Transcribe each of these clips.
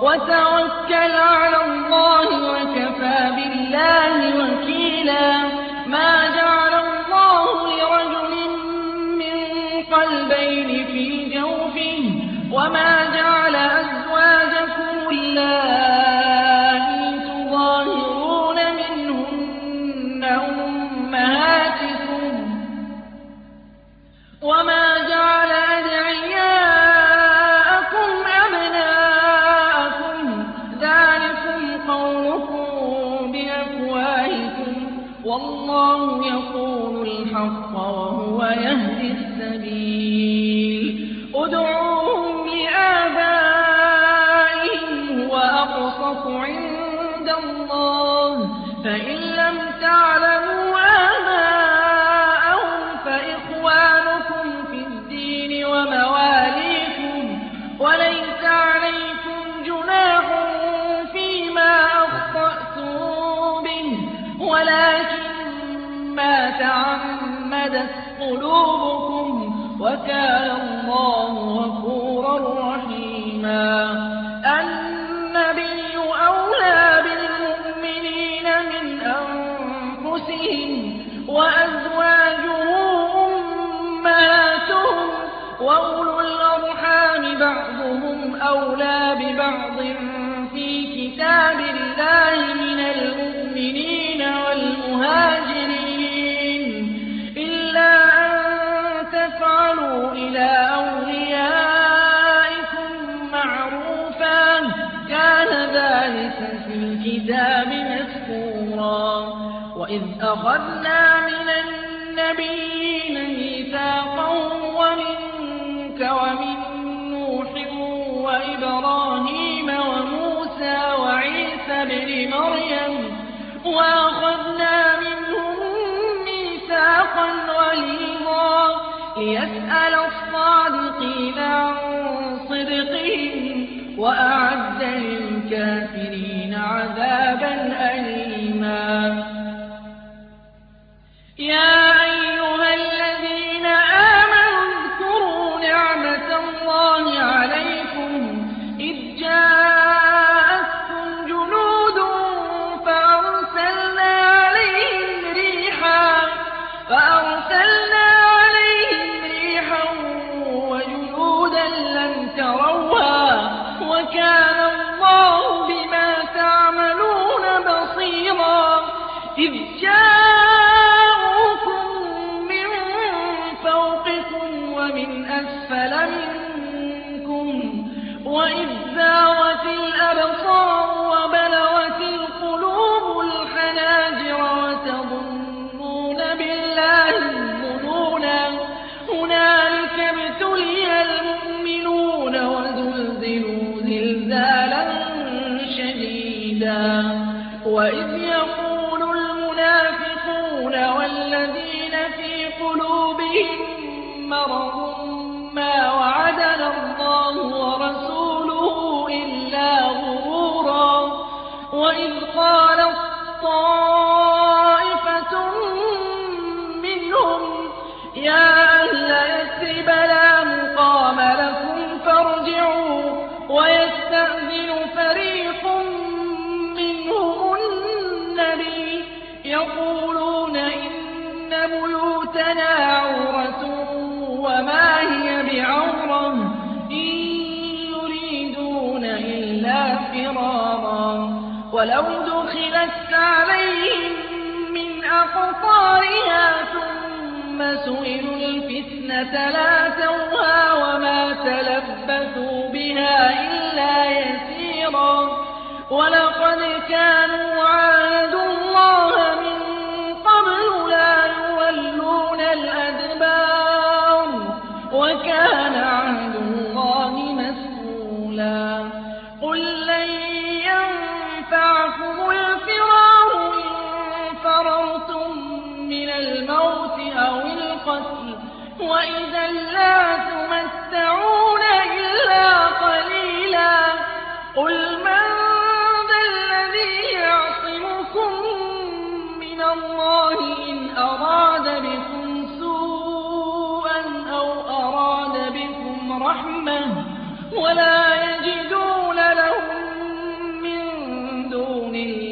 وتوكل على الله وكفى بالله وكيلا. ما قلوبكم وكان وَأَخَذْنَا مِنَ النَّبِيِّينَ مِيثَاقًا وَمِنكَ وَمِن نُّوحٍ وَإِبْرَاهِيمَ وَمُوسَىٰ وَعِيسَى ابْنِ مَرْيَمَ ۖ وَأَخَذْنَا مِنْهُم مِّيثَاقًا غَلِيظًا لِّيَسْأَلَ الصَّادِقِينَ عَن صِدْقِهِمْ وَأَعَدَّ لِلْكَافِرِينَ ولو دخلت عليهم من أقطارها ثم سئلوا الفتنة لا لاتوها وما تلبثوا بها إلا يسيرا. ولقد كانوا عادوا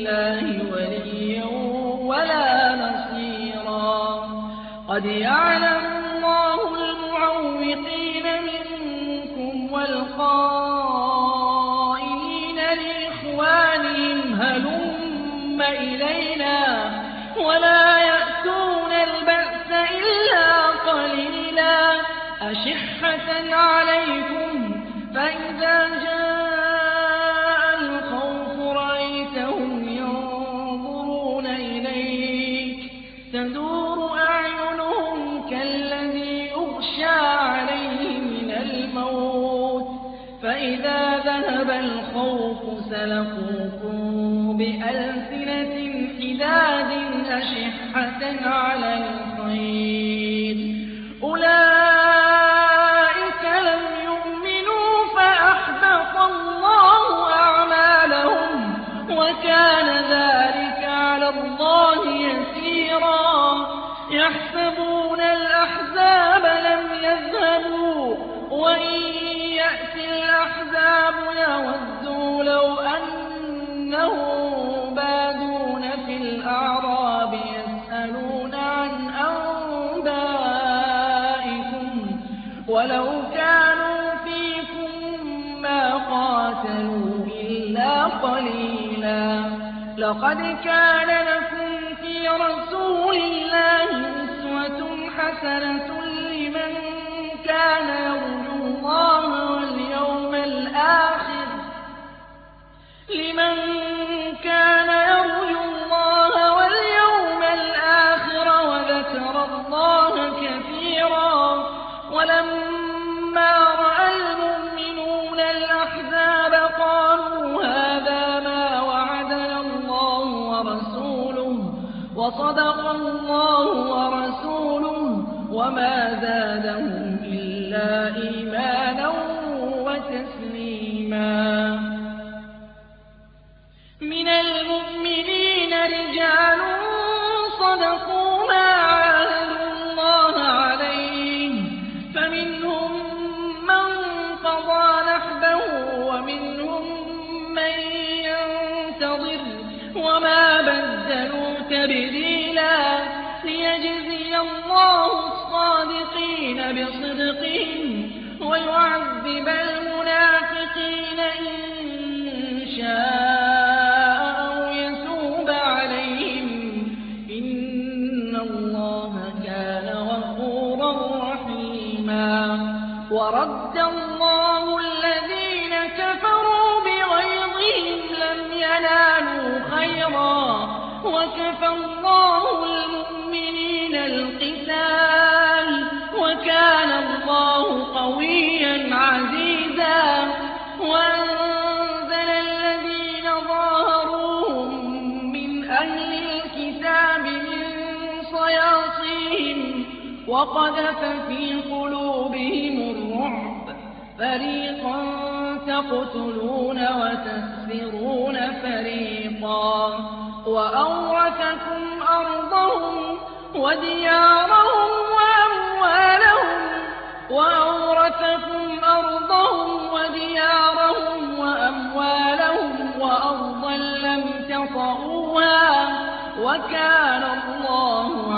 الله وليا ولا نصيرا. قد يعلم الله المعوقين منكم والقائلين لإخوانهم هلم إلينا ولا يأتون البأس إلا قليلا. أشحة عليكم أشحة على الخير. لقد كان لكم وقذف في قلوبهم الرعب. فريقا تقتلون وتسفرون فريقا. وأورثكم أرضهم وديارهم وأموالهم. وأورثكم أرضهم وديارهم وأموالهم. وأرضا لم تطئوها. وكان الله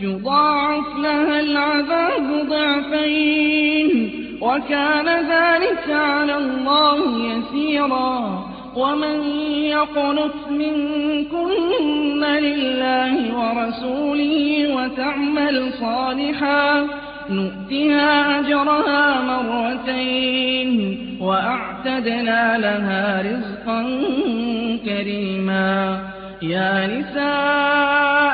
يضاعف لها العذاب ضعفين. وكان ذلك على الله يسيرا. ومن يقنت منكن لله ورسوله وتعمل صالحا نؤتها أجرها مرتين. وأعتدنا لها رزقا كريما. يا نساء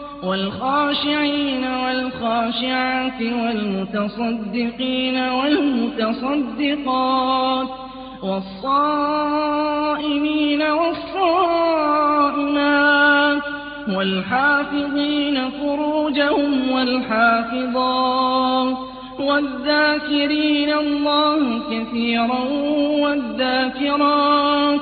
والخاشعين والخاشعات والمتصدقين والمتصدقات والصائمين والصائمات والحافظين فروجهم والحافظات والذاكرين الله كثيرا والذاكرات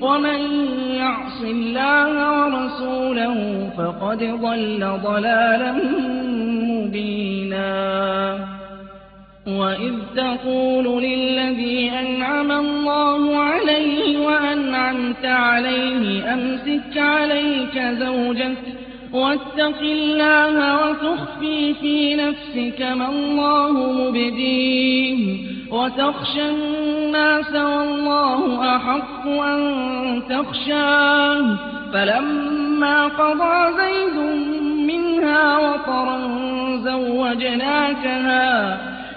ومن يعص الله ورسوله فقد ضل ضلالا مبينا. وإذ تقول للذي أنعم الله عليه وأنعمت عليه أمسك عليك زوجك واتق الله وتخفي في نفسك ما الله مبديه وتخشى الناس والله أحق أن تخشاه فلما قضى زيد منها وطرا زوجناكها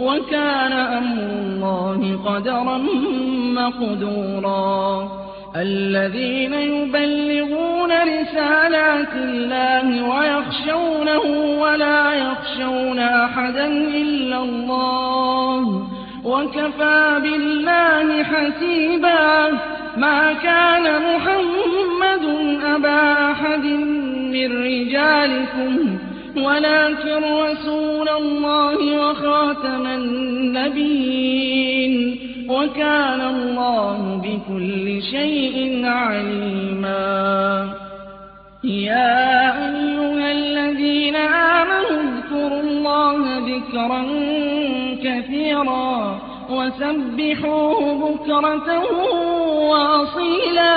وكان أمر الله قدرا مقدورا. الذين يبلغون رسالات الله ويخشونه ولا يخشون أحدا إلا الله. وكفى بالله حسيبا. ما كان محمد أبا أحد من رجالكم ولكن رسول الله وخاتم النبيين وكان الله بكل شيء عليما. يا أيها الذين آمنوا اذكروا الله ذكرا كثيرا وسبحوه بكرة وأصيلا.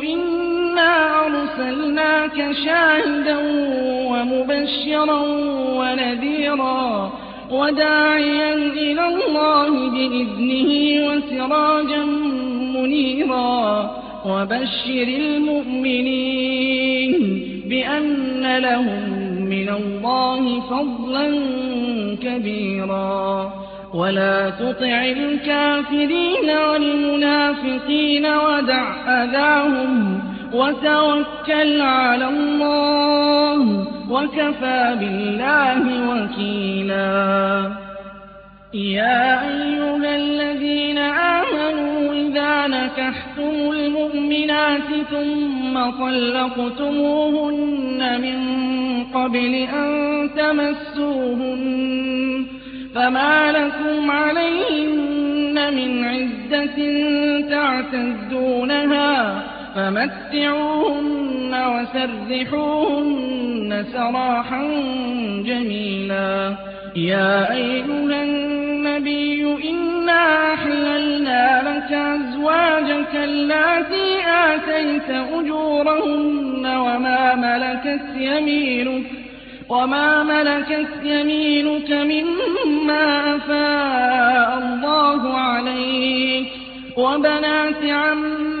إنا أرسلناك شاهدا ومبشرا ونذيرا وداعيا إلى الله بإذنه وسراجا منيرا وبشر المؤمنين بأن لهم من الله فضلا كبيرا ولا تطع الكافرين والمنافقين ودع أذاهم وتوكل على الله وكفى بالله وكيلا. يا أيها الذين آمنوا إذا نكحتم المؤمنات ثم طلقتموهن من قبل أن تمسوهن فما لكم عليهن من عدة تعتدونها فمتعوهن وسرحوهن سراحا جميلا. يا أيها النبي إنا أحللنا لك أزواجك اللاتي آتيت أجورهن وما ملكت يمينك وما ملكت يمينك مما أفاء الله عليك. وبنات عمك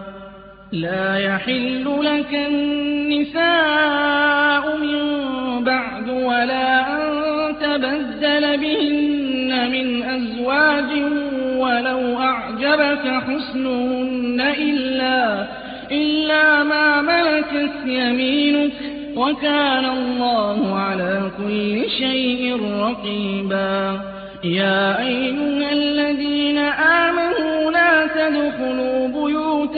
لا يحل لك النساء من بعد ولا أن تبدل بهن من أزواج ولو أعجبك حسنهن إلا, إلا ما ملكت يمينك وكان الله على كل شيء رقيبا. يا أيها الذين آمنوا لا تدخلوا بيوت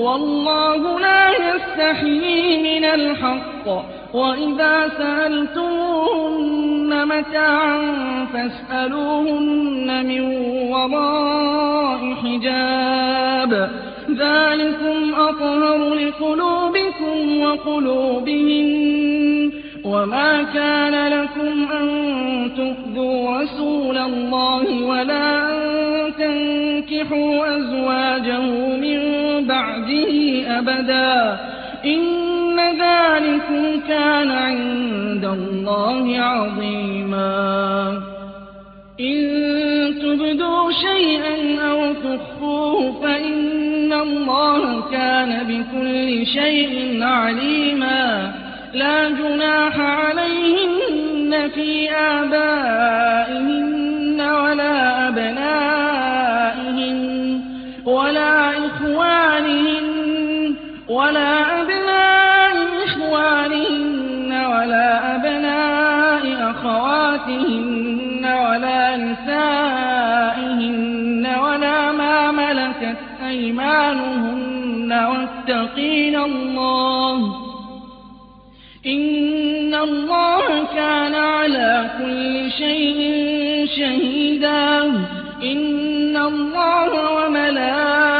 والله لا يستحيي من الحق. وإذا سألتموهن متاعا فاسألوهن من وراء حجاب. ذلكم أطهر لقلوبكم وقلوبهن. وما كان لكم أن تؤذوا رسول الله ولا أن تنكحوا أزواجه من أبدا. إن ذلكم كان عند الله عظيما. إن تبدوا شيئا أو تخفوه فإن الله كان بكل شيء عليما. لا جناح عليهن في آبائهن ولا أبناء إخوانهن ولا أبناء أخواتهن ولا نسائهن ولا ما ملكت أيمانهن. واتقين الله. إِنَّ اللَّهَ كَانَ عَلَىٰ كُلِّ شَيْءٍ شَهِيدًا. إِنَّ اللَّهَ وَمَلَائِكَتَهُ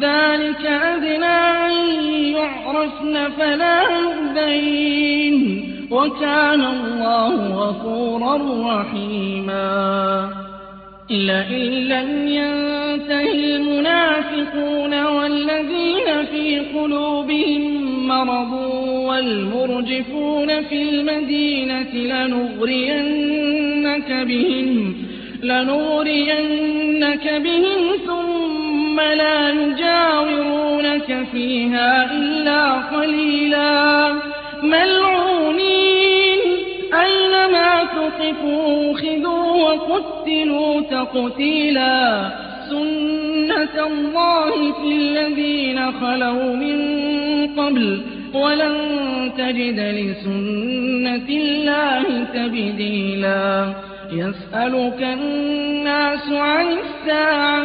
ذَٰلِكَ أَدْنَىٰ أَن يُعْرَفْنَ فَلَا يُؤْذَيْنَ ۗ. وَكَانَ اللَّهُ غَفُورًا رَّحِيمًا. لئن لم ينته المنافقون والذين في قلوبهم مرض والمرجفون في المدينة لنغرينك بهم, لنغرينك بهم ثم لا يجاورونك فيها إلا قليلا. ملعونين أينما ثقفوا خذوا وقتلوا تقتيلا. سنة الله في الذين خلوا من قبل ولن تجد لسنة الله تبديلا. يسألك الناس عن الساعة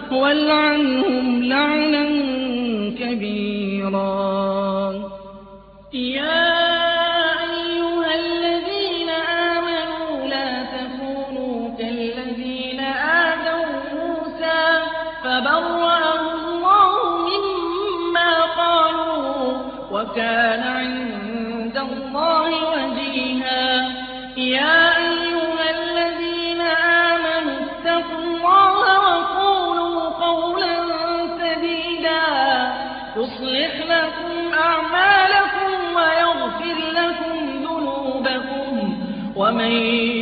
والعنهم لعنا كبيرا. يا أيها الذين آمنوا لا تكونوا كالذين آذوا موسى فبرأه الله مما قالوا وكان ومن